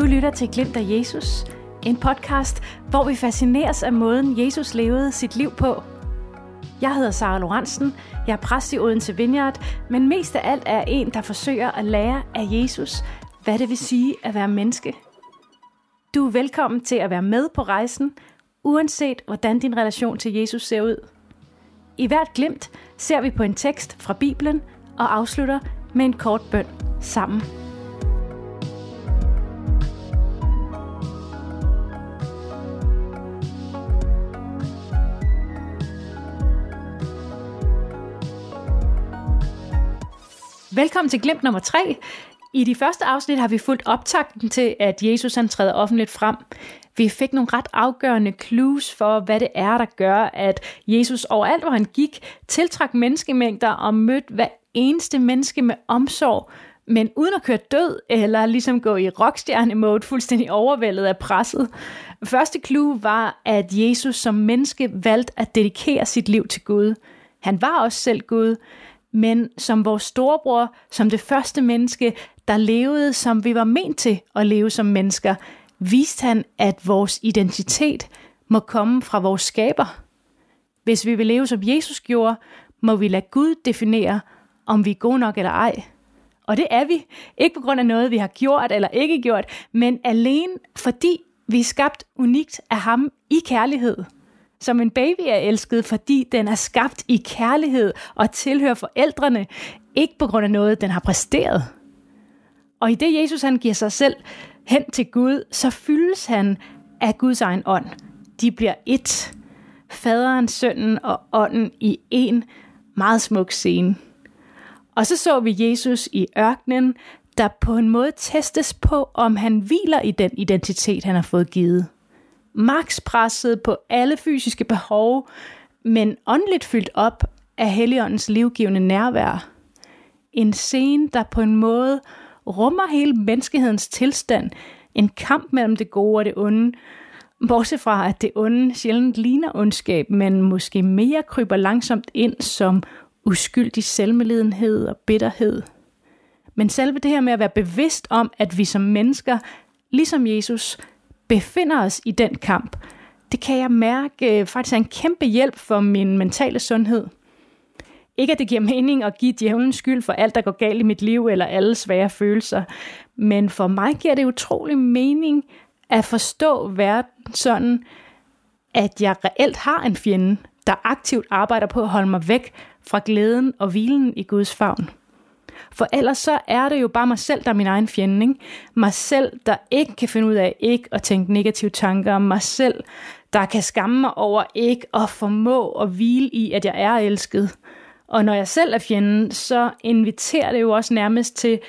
Du lytter til Glimt af Jesus, en podcast, hvor vi fascineres af måden, Jesus levede sit liv på. Jeg hedder Sara Lorentzen, jeg er præst i Odense Vineyard, men mest af alt er en, der forsøger at lære af Jesus, hvad det vil sige at være menneske. Du er velkommen til at være med på rejsen, uanset hvordan din relation til Jesus ser ud. I hvert glimt ser vi på en tekst fra Bibelen og afslutter med en kort bøn sammen. Velkommen til glimt nummer 3. I de første afsnit har vi fulgt optakten til, at Jesus han træder offentligt frem. Vi fik nogle ret afgørende clues for, hvad det er, der gør, at Jesus overalt, hvor han gik, tiltrak menneskemængder og mødte hver eneste menneske med omsorg, men uden at køre død eller ligesom gå i rockstjerne-mode, fuldstændig overvældet af presset. Første clue var, at Jesus som menneske valgte at dedikere sit liv til Gud. Han var også selv Gud, men som vores storebror, som det første menneske, der levede, som vi var ment til at leve som mennesker, viste han, at vores identitet må komme fra vores skaber. Hvis vi vil leve som Jesus gjorde, må vi lade Gud definere, om vi er gode nok eller ej. Og det er vi. Ikke på grund af noget, vi har gjort eller ikke gjort, men alene fordi vi er skabt unikt af ham i kærlighed. Som en baby er elsket, fordi den er skabt i kærlighed og tilhører forældrene, ikke på grund af noget, den har præsteret. Og i det Jesus han giver sig selv hen til Gud, så fyldes han af Guds egen ånd. De bliver ét. Faderen, sønnen og ånden i en meget smuk scene. Og så så vi Jesus i ørkenen, der på en måde testes på, om han hviler i den identitet, han har fået givet makspresset på alle fysiske behov, men åndeligt fyldt op af Helligåndens livgivende nærvær. En scene, der på en måde rummer hele menneskehedens tilstand, en kamp mellem det gode og det onde, bortset fra at det onde sjældent ligner ondskab, men måske mere kryber langsomt ind som uskyldig selvmelidenhed og bitterhed. Men selve det her med at være bevidst om, at vi som mennesker, ligesom Jesus, befinder os i den kamp, det kan jeg mærke øh, faktisk er en kæmpe hjælp for min mentale sundhed. Ikke at det giver mening at give djævlen skyld for alt, der går galt i mit liv, eller alle svære følelser, men for mig giver det utrolig mening at forstå verden sådan, at jeg reelt har en fjende, der aktivt arbejder på at holde mig væk fra glæden og hvilen i Guds favn. For ellers så er det jo bare mig selv, der er min egen fjende. Ikke? Mig selv, der ikke kan finde ud af ikke at tænke negative tanker. om Mig selv, der kan skamme mig over ikke at formå at hvile i, at jeg er elsket. Og når jeg selv er fjenden, så inviterer det jo også nærmest til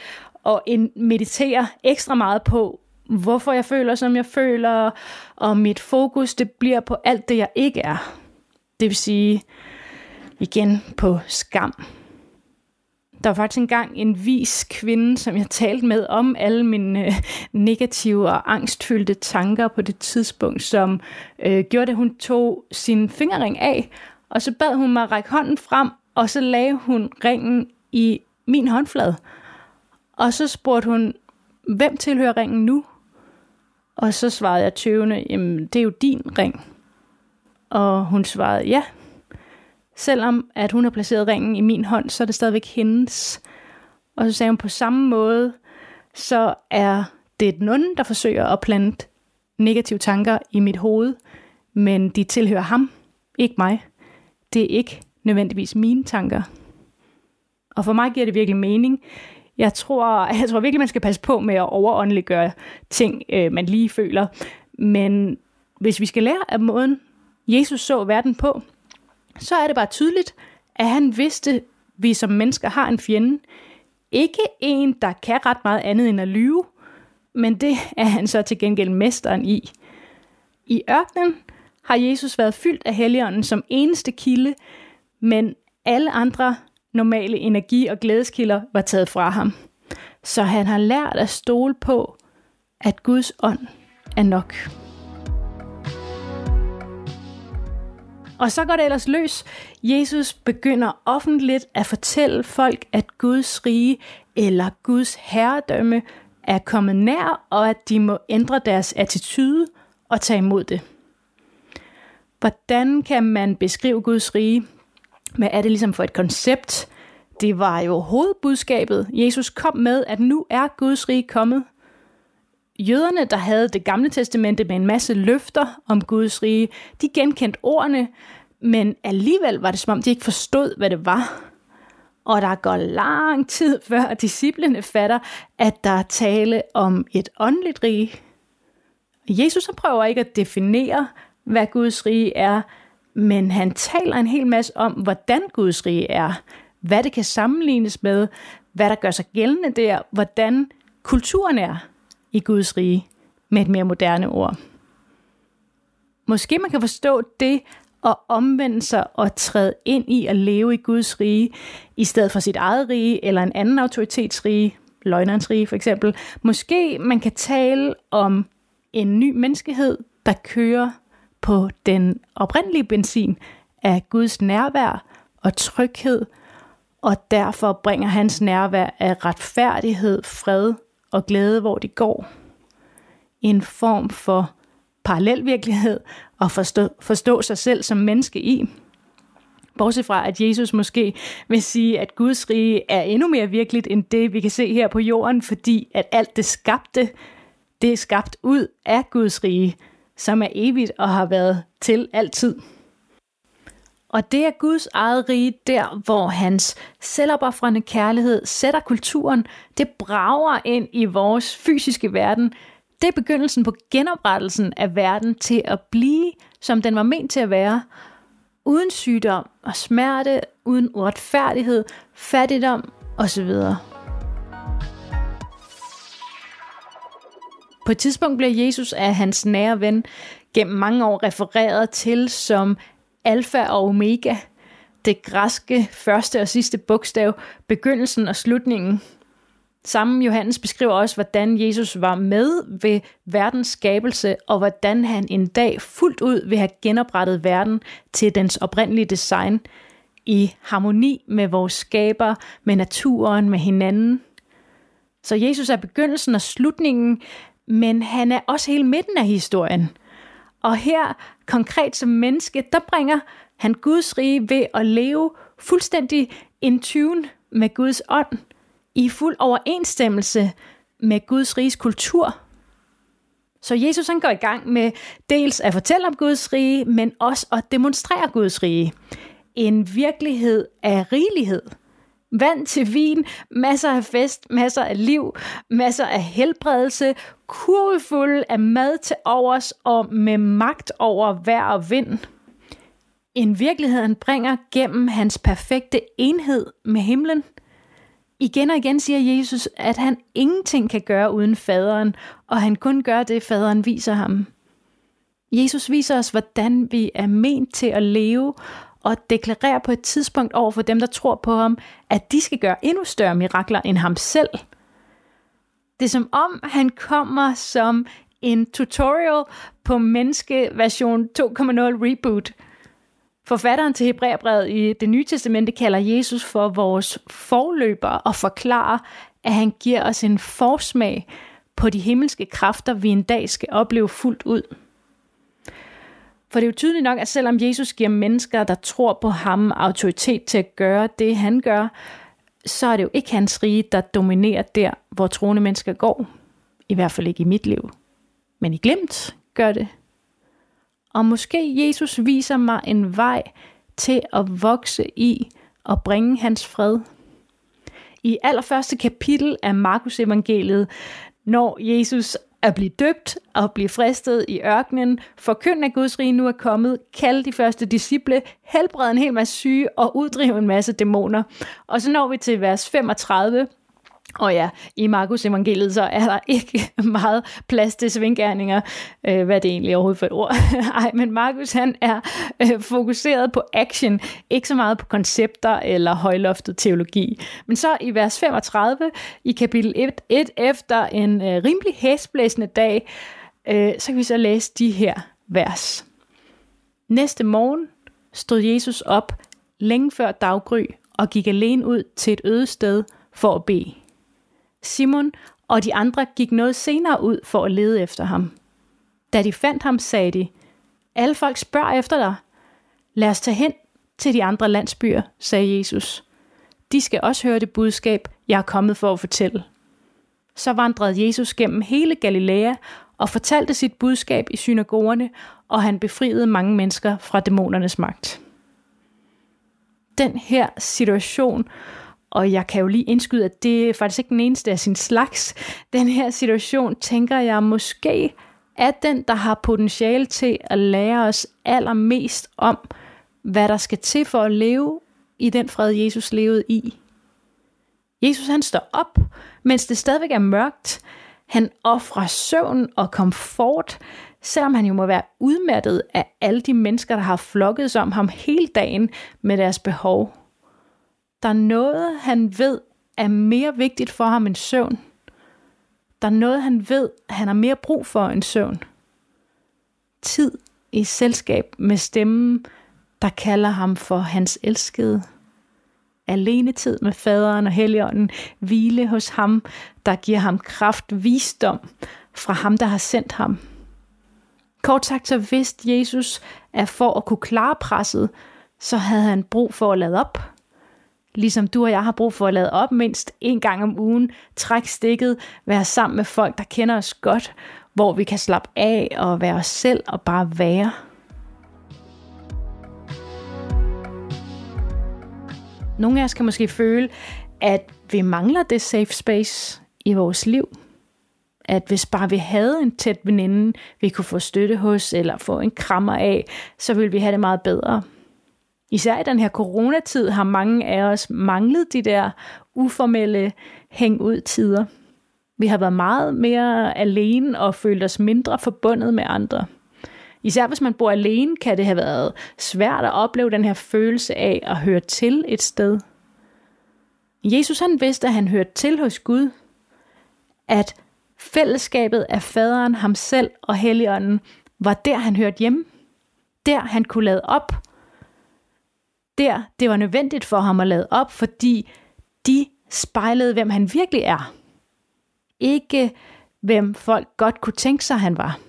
at meditere ekstra meget på, hvorfor jeg føler, som jeg føler, og mit fokus, det bliver på alt det, jeg ikke er. Det vil sige, igen på skam. Der var faktisk engang en vis kvinde, som jeg talte med om alle mine øh, negative og angstfyldte tanker på det tidspunkt, som øh, gjorde, at hun tog sin fingerring af, og så bad hun mig række hånden frem, og så lagde hun ringen i min håndflade. Og så spurgte hun, hvem tilhører ringen nu? Og så svarede jeg tøvende, jamen det er jo din ring. Og hun svarede, ja, Selvom at hun har placeret ringen i min hånd, så er det stadigvæk hendes. Og så sagde hun på samme måde, så er det den onde, der forsøger at plante negative tanker i mit hoved, men de tilhører ham, ikke mig. Det er ikke nødvendigvis mine tanker. Og for mig giver det virkelig mening. Jeg tror, jeg tror virkelig, man skal passe på med at overåndeliggøre ting, øh, man lige føler. Men hvis vi skal lære af måden, Jesus så verden på, så er det bare tydeligt, at han vidste, at vi som mennesker har en fjende. Ikke en, der kan ret meget andet end at lyve, men det er han så til gengæld mesteren i. I ørkenen har Jesus været fyldt af Helligånden som eneste kilde, men alle andre normale energi- og glædeskilder var taget fra ham. Så han har lært at stole på, at Guds ånd er nok. Og så går det ellers løs. Jesus begynder offentligt at fortælle folk, at Guds rige eller Guds herredømme er kommet nær, og at de må ændre deres attitude og tage imod det. Hvordan kan man beskrive Guds rige? Hvad er det ligesom for et koncept? Det var jo hovedbudskabet, Jesus kom med, at nu er Guds rige kommet. Jøderne, der havde det gamle testamente med en masse løfter om Guds rige, de genkendte ordene, men alligevel var det som om, de ikke forstod, hvad det var. Og der går lang tid, før disciplene fatter, at der er tale om et åndeligt rige. Jesus prøver ikke at definere, hvad Guds rige er, men han taler en hel masse om, hvordan Guds rige er, hvad det kan sammenlignes med, hvad der gør sig gældende der, hvordan kulturen er i Guds rige, med et mere moderne ord. Måske man kan forstå det at omvende sig og træde ind i at leve i Guds rige, i stedet for sit eget rige eller en anden autoritetsrige, løgnerens rige for eksempel. Måske man kan tale om en ny menneskehed, der kører på den oprindelige benzin af Guds nærvær og tryghed, og derfor bringer hans nærvær af retfærdighed, fred og glæde, hvor de går. En form for parallel virkelighed og forstå, forstå sig selv som menneske i. Bortset fra, at Jesus måske vil sige, at Guds rige er endnu mere virkeligt end det, vi kan se her på jorden, fordi at alt det skabte, det er skabt ud af Guds rige, som er evigt og har været til altid. Og det er Guds eget rige der, hvor hans selvopoffrende kærlighed sætter kulturen, det brager ind i vores fysiske verden. Det er begyndelsen på genoprettelsen af verden til at blive, som den var ment til at være, uden sygdom og smerte, uden uretfærdighed, fattigdom osv. På et tidspunkt bliver Jesus af hans nære ven gennem mange år refereret til som alfa og omega, det græske første og sidste bogstav, begyndelsen og slutningen. Samme Johannes beskriver også, hvordan Jesus var med ved verdens skabelse, og hvordan han en dag fuldt ud vil have genoprettet verden til dens oprindelige design, i harmoni med vores skaber, med naturen, med hinanden. Så Jesus er begyndelsen og slutningen, men han er også hele midten af historien. Og her, konkret som menneske, der bringer han Guds rige ved at leve fuldstændig in tune med Guds ånd, i fuld overensstemmelse med Guds riges kultur. Så Jesus han går i gang med dels at fortælle om Guds rige, men også at demonstrere Guds rige. En virkelighed af rigelighed – Vand til vin, masser af fest, masser af liv, masser af helbredelse, kurvefulde af mad til overs og med magt over vejr og vind. En virkelighed, han bringer gennem hans perfekte enhed med himlen. Igen og igen siger Jesus, at han ingenting kan gøre uden faderen, og han kun gør det, faderen viser ham. Jesus viser os, hvordan vi er ment til at leve, og deklarerer på et tidspunkt over for dem, der tror på ham, at de skal gøre endnu større mirakler end ham selv. Det er som om, han kommer som en tutorial på menneske version 2.0 reboot. Forfatteren til Hebræerbrevet i det nye testamente kalder Jesus for vores forløber og forklarer, at han giver os en forsmag på de himmelske kræfter, vi en dag skal opleve fuldt ud. For det er jo tydeligt nok, at selvom Jesus giver mennesker, der tror på ham, autoritet til at gøre det, han gør, så er det jo ikke hans rige, der dominerer der, hvor troende mennesker går. I hvert fald ikke i mit liv. Men i glemt gør det. Og måske Jesus viser mig en vej til at vokse i og bringe hans fred. I allerførste kapitel af Markus evangeliet, når Jesus at blive døbt og blive fristet i ørkenen, forkynd at Guds rige nu er kommet, kald de første disciple, helbrede en hel masse syge og uddrive en masse dæmoner. Og så når vi til vers 35, og ja, i Markus evangeliet, så er der ikke meget plads til svingærninger. Øh, hvad er det egentlig overhovedet for et ord? Ej, men Markus han er øh, fokuseret på action, ikke så meget på koncepter eller højloftet teologi. Men så i vers 35 i kapitel 1, 1 efter en øh, rimelig hæsblæsende dag, øh, så kan vi så læse de her vers. Næste morgen stod Jesus op længe før daggry og gik alene ud til et øde sted for at bede. Simon og de andre gik noget senere ud for at lede efter ham. Da de fandt ham, sagde de, alle folk spørger efter dig. Lad os tage hen til de andre landsbyer, sagde Jesus. De skal også høre det budskab, jeg er kommet for at fortælle. Så vandrede Jesus gennem hele Galilea og fortalte sit budskab i synagogerne, og han befriede mange mennesker fra dæmonernes magt. Den her situation, og jeg kan jo lige indskyde, at det er faktisk ikke den eneste af sin slags. Den her situation, tænker jeg måske, er den, der har potentiale til at lære os allermest om, hvad der skal til for at leve i den fred, Jesus levede i. Jesus han står op, mens det stadigvæk er mørkt. Han offrer søvn og komfort, selvom han jo må være udmattet af alle de mennesker, der har flokket sig om ham hele dagen med deres behov. Der er noget, han ved er mere vigtigt for ham end søvn. Der er noget, han ved, han har mere brug for end søvn. Tid i selskab med stemmen, der kalder ham for hans elskede. Alene tid med faderen og helligånden, hvile hos ham, der giver ham kraft, visdom fra ham, der har sendt ham. Kort sagt så vidste Jesus, at for at kunne klare presset, så havde han brug for at lade op. Ligesom du og jeg har brug for at lade op mindst en gang om ugen, trække stikket, være sammen med folk, der kender os godt, hvor vi kan slappe af og være os selv og bare være. Nogle af os kan måske føle, at vi mangler det safe space i vores liv. At hvis bare vi havde en tæt veninde, vi kunne få støtte hos, eller få en krammer af, så ville vi have det meget bedre. Især i den her coronatid har mange af os manglet de der uformelle hæng ud tider. Vi har været meget mere alene og følt os mindre forbundet med andre. Især hvis man bor alene, kan det have været svært at opleve den her følelse af at høre til et sted. Jesus han vidste, at han hørte til hos Gud, at fællesskabet af faderen, ham selv og Helligånden var der, han hørte hjemme. Der han kunne lade op. Der det var nødvendigt for ham at lade op, fordi de spejlede, hvem han virkelig er. Ikke hvem folk godt kunne tænke sig, han var.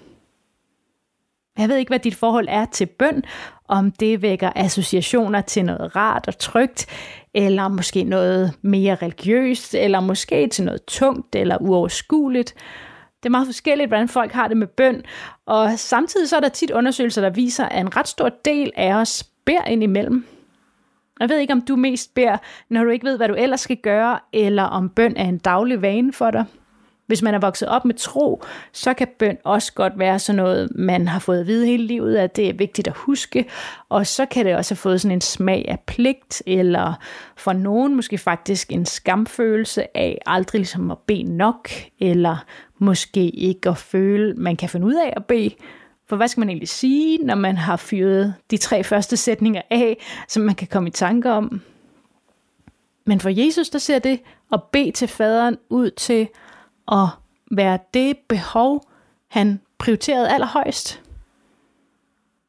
Jeg ved ikke, hvad dit forhold er til bøn, om det vækker associationer til noget rart og trygt, eller måske noget mere religiøst, eller måske til noget tungt eller uoverskueligt. Det er meget forskelligt, hvordan folk har det med bøn, og samtidig så er der tit undersøgelser, der viser, at en ret stor del af os beder ind imellem. Jeg ved ikke, om du mest beder, når du ikke ved, hvad du ellers skal gøre, eller om bøn er en daglig vane for dig. Hvis man er vokset op med tro, så kan bøn også godt være sådan noget, man har fået at vide hele livet, at det er vigtigt at huske. Og så kan det også have fået sådan en smag af pligt, eller for nogen måske faktisk en skamfølelse af aldrig ligesom at bede nok, eller måske ikke at føle, man kan finde ud af at bede. For hvad skal man egentlig sige, når man har fyret de tre første sætninger af, som man kan komme i tanke om? Men for Jesus, der ser det at bede til faderen ud til at være det behov, han prioriterede allerhøjst.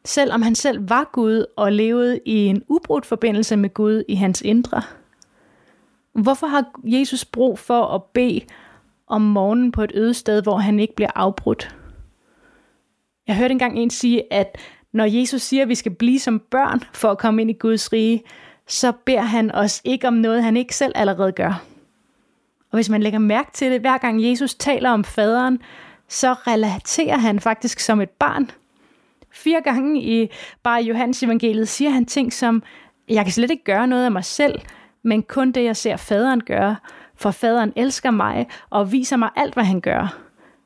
Selvom han selv var Gud og levede i en ubrudt forbindelse med Gud i hans indre. Hvorfor har Jesus brug for at bede om morgenen på et øde sted, hvor han ikke bliver afbrudt? Jeg hørte engang en sige, at når Jesus siger, at vi skal blive som børn for at komme ind i Guds rige, så beder han os ikke om noget, han ikke selv allerede gør. Og hvis man lægger mærke til det, hver gang Jesus taler om faderen, så relaterer han faktisk som et barn. Fire gange i bare Johannes evangeliet siger han ting som, jeg kan slet ikke gøre noget af mig selv, men kun det, jeg ser faderen gøre, for faderen elsker mig og viser mig alt, hvad han gør.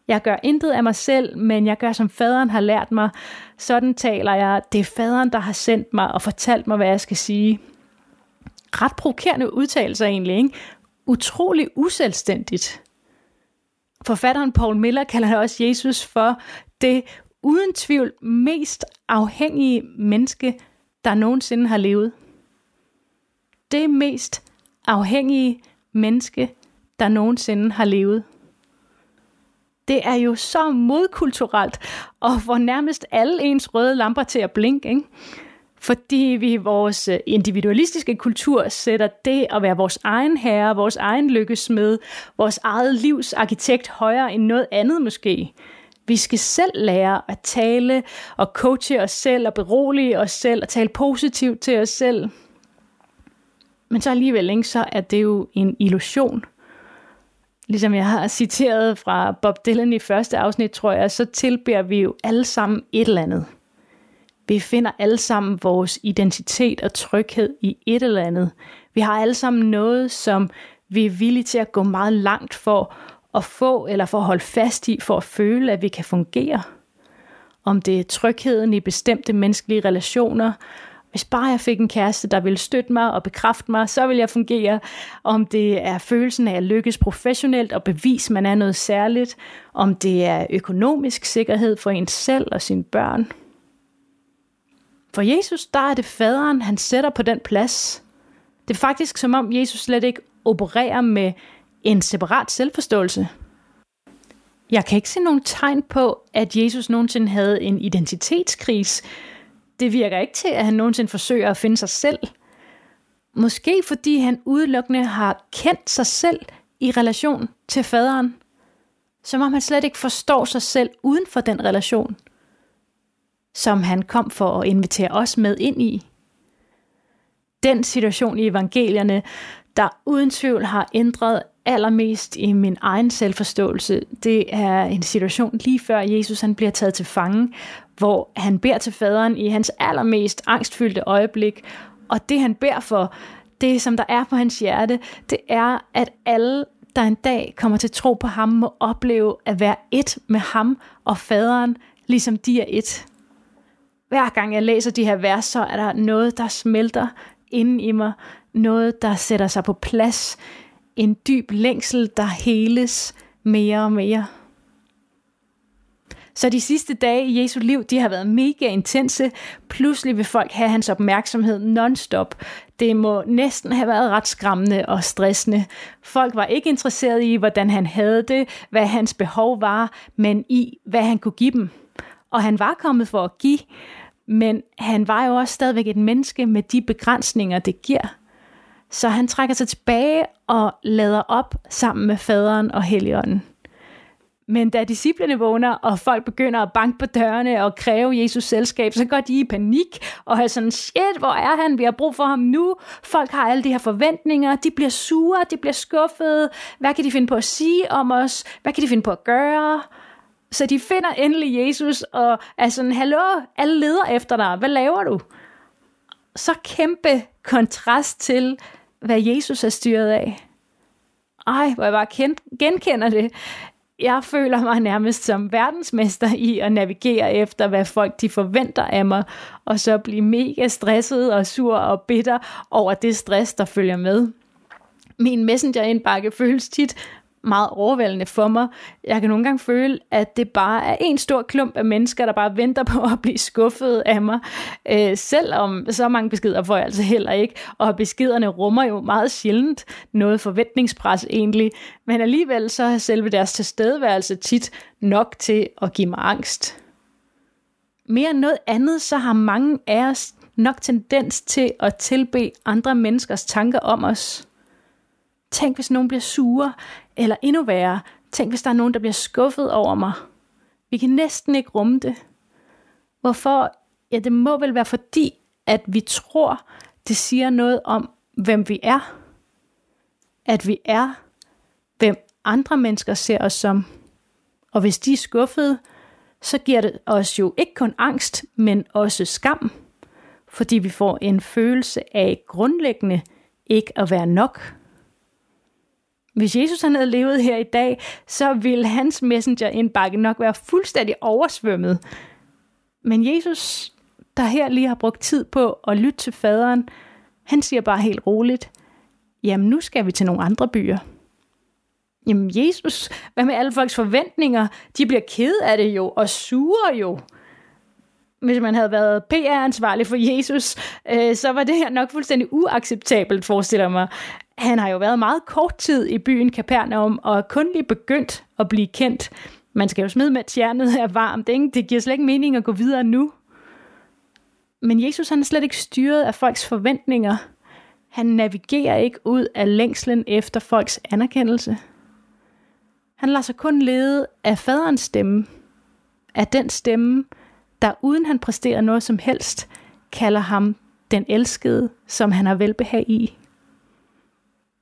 Jeg gør intet af mig selv, men jeg gør, som faderen har lært mig. Sådan taler jeg. Det er faderen, der har sendt mig og fortalt mig, hvad jeg skal sige. Ret provokerende udtalelser egentlig, ikke? utrolig uselvstændigt. Forfatteren Paul Miller kalder også Jesus for det uden tvivl mest afhængige menneske, der nogensinde har levet. Det mest afhængige menneske, der nogensinde har levet. Det er jo så modkulturelt, og får nærmest alle ens røde lamper til at blinke. Ikke? fordi vi i vores øh, individualistiske kultur sætter det at være vores egen herre, vores egen lykkesmed, vores eget livs arkitekt højere end noget andet måske. Vi skal selv lære at tale og coache os selv og berolige os selv og tale positivt til os selv. Men så alligevel ikke, så er det jo en illusion. Ligesom jeg har citeret fra Bob Dylan i første afsnit, tror jeg, så tilbærer vi jo alle sammen et eller andet. Vi finder alle sammen vores identitet og tryghed i et eller andet. Vi har alle sammen noget, som vi er villige til at gå meget langt for at få eller for at holde fast i, for at føle, at vi kan fungere. Om det er trygheden i bestemte menneskelige relationer, hvis bare jeg fik en kæreste, der ville støtte mig og bekræfte mig, så vil jeg fungere. Om det er følelsen af at lykkes professionelt og bevise, man er noget særligt. Om det er økonomisk sikkerhed for ens selv og sine børn. For Jesus, der er det faderen, han sætter på den plads. Det er faktisk som om Jesus slet ikke opererer med en separat selvforståelse. Jeg kan ikke se nogen tegn på, at Jesus nogensinde havde en identitetskris. Det virker ikke til, at han nogensinde forsøger at finde sig selv. Måske fordi han udelukkende har kendt sig selv i relation til faderen. Som om han slet ikke forstår sig selv uden for den relation som han kom for at invitere os med ind i. Den situation i evangelierne, der uden tvivl har ændret allermest i min egen selvforståelse, det er en situation lige før Jesus han bliver taget til fange, hvor han beder til faderen i hans allermest angstfyldte øjeblik, og det han beder for, det som der er på hans hjerte, det er, at alle, der en dag kommer til tro på ham, må opleve at være et med ham og faderen, ligesom de er et hver gang jeg læser de her vers, så er der noget, der smelter inden i mig. Noget, der sætter sig på plads. En dyb længsel, der heles mere og mere. Så de sidste dage i Jesu liv, de har været mega intense. Pludselig vil folk have hans opmærksomhed non-stop. Det må næsten have været ret skræmmende og stressende. Folk var ikke interesseret i, hvordan han havde det, hvad hans behov var, men i, hvad han kunne give dem. Og han var kommet for at give, men han var jo også stadigvæk et menneske med de begrænsninger, det giver. Så han trækker sig tilbage og lader op sammen med faderen og helligånden. Men da disciplene vågner, og folk begynder at banke på dørene og kræve Jesus selskab, så går de i panik og har sådan, shit, hvor er han? Vi har brug for ham nu. Folk har alle de her forventninger. De bliver sure, de bliver skuffede. Hvad kan de finde på at sige om os? Hvad kan de finde på at gøre? Så de finder endelig Jesus og er sådan, hallo, alle leder efter dig, hvad laver du? Så kæmpe kontrast til, hvad Jesus er styret af. Ej, hvor jeg bare genkender det. Jeg føler mig nærmest som verdensmester i at navigere efter, hvad folk de forventer af mig, og så blive mega stresset og sur og bitter over det stress, der følger med. Min messenger-indbakke føles tit meget overvældende for mig. Jeg kan nogle gange føle, at det bare er en stor klump af mennesker, der bare venter på at blive skuffet af mig. Øh, selvom så mange beskeder får jeg altså heller ikke, og beskederne rummer jo meget sjældent noget forventningspres egentlig, men alligevel så er selve deres tilstedeværelse tit nok til at give mig angst. Mere end noget andet, så har mange af os nok tendens til at tilbe andre menneskers tanker om os. Tænk, hvis nogen bliver sure, eller endnu værre, tænk, hvis der er nogen, der bliver skuffet over mig. Vi kan næsten ikke rumme det. Hvorfor? Ja, det må vel være fordi, at vi tror, det siger noget om, hvem vi er. At vi er, hvem andre mennesker ser os som. Og hvis de er skuffede, så giver det os jo ikke kun angst, men også skam. Fordi vi får en følelse af grundlæggende ikke at være nok. Hvis Jesus han havde levet her i dag, så ville hans messengerindbakke nok være fuldstændig oversvømmet. Men Jesus, der her lige har brugt tid på at lytte til faderen, han siger bare helt roligt, jamen nu skal vi til nogle andre byer. Jamen Jesus, hvad med alle folks forventninger? De bliver ked af det jo, og sure jo. Hvis man havde været PR-ansvarlig for Jesus, øh, så var det her nok fuldstændig uacceptabelt, forestiller mig han har jo været meget kort tid i byen Capernaum, og er kun lige begyndt at blive kendt. Man skal jo smide med, at tjernet er varmt, ikke? Det giver slet ikke mening at gå videre nu. Men Jesus han er slet ikke styret af folks forventninger. Han navigerer ikke ud af længslen efter folks anerkendelse. Han lader sig kun lede af faderens stemme. Af den stemme, der uden han præsterer noget som helst, kalder ham den elskede, som han har velbehag i.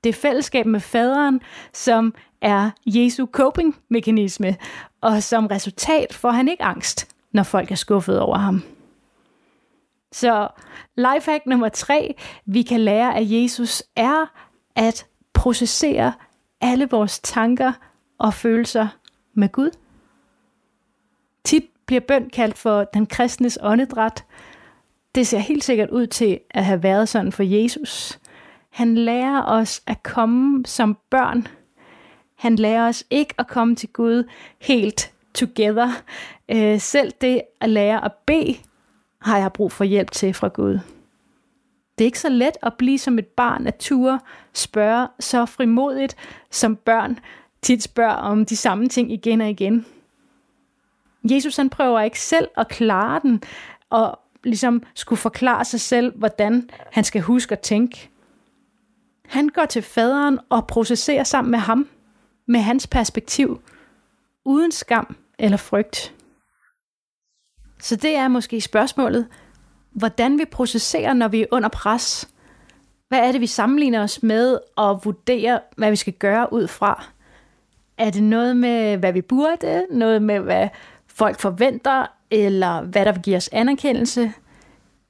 Det er fællesskab med faderen, som er Jesu coping-mekanisme, og som resultat får han ikke angst, når folk er skuffet over ham. Så lifehack nummer tre, vi kan lære af Jesus, er at processere alle vores tanker og følelser med Gud. Tit bliver bøn kaldt for den kristnes åndedræt. Det ser helt sikkert ud til at have været sådan for Jesus. Han lærer os at komme som børn. Han lærer os ikke at komme til Gud helt together. Øh, selv det at lære at bede, har jeg brug for hjælp til fra Gud. Det er ikke så let at blive som et barn at ture, spørge så frimodigt, som børn tit spørger om de samme ting igen og igen. Jesus han prøver ikke selv at klare den, og ligesom skulle forklare sig selv, hvordan han skal huske at tænke. Han går til faderen og processerer sammen med ham, med hans perspektiv, uden skam eller frygt. Så det er måske spørgsmålet, hvordan vi processerer, når vi er under pres. Hvad er det, vi sammenligner os med og vurderer, hvad vi skal gøre ud fra? Er det noget med, hvad vi burde? Noget med, hvad folk forventer? Eller hvad der vil give os anerkendelse?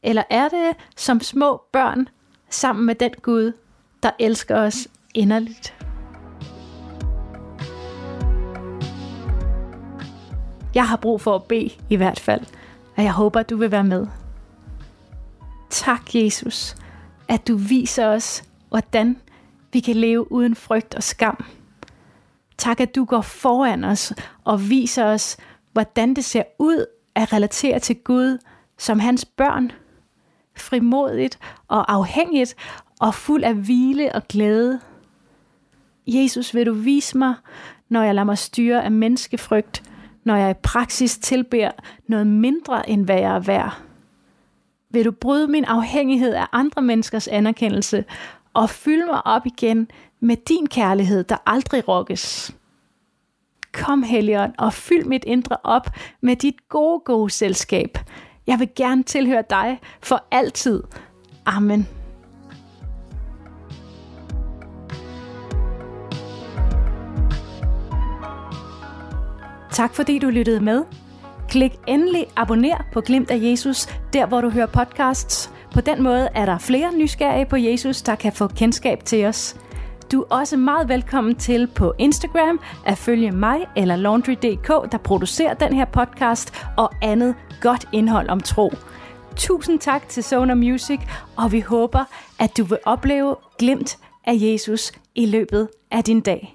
Eller er det som små børn sammen med den Gud, der elsker os inderligt? Jeg har brug for at bede i hvert fald, og jeg håber, at du vil være med. Tak, Jesus, at du viser os, hvordan vi kan leve uden frygt og skam. Tak, at du går foran os og viser os, hvordan det ser ud at relatere til Gud som hans børn. Frimodigt og afhængigt og fuld af hvile og glæde. Jesus, vil du vise mig, når jeg lader mig styre af menneskefrygt, når jeg i praksis tilbeder noget mindre end hvad jeg er værd? Vil du bryde min afhængighed af andre menneskers anerkendelse og fylde mig op igen med din kærlighed, der aldrig rokkes? Kom, Helligånd, og fyld mit indre op med dit gode, gode selskab. Jeg vil gerne tilhøre dig for altid. Amen. Tak fordi du lyttede med. Klik endelig abonner på Glimt af Jesus, der hvor du hører podcasts. På den måde er der flere nysgerrige på Jesus, der kan få kendskab til os. Du er også meget velkommen til på Instagram at følge mig eller Laundry.dk, der producerer den her podcast og andet godt indhold om tro. Tusind tak til Sonar Music, og vi håber, at du vil opleve glimt af Jesus i løbet af din dag.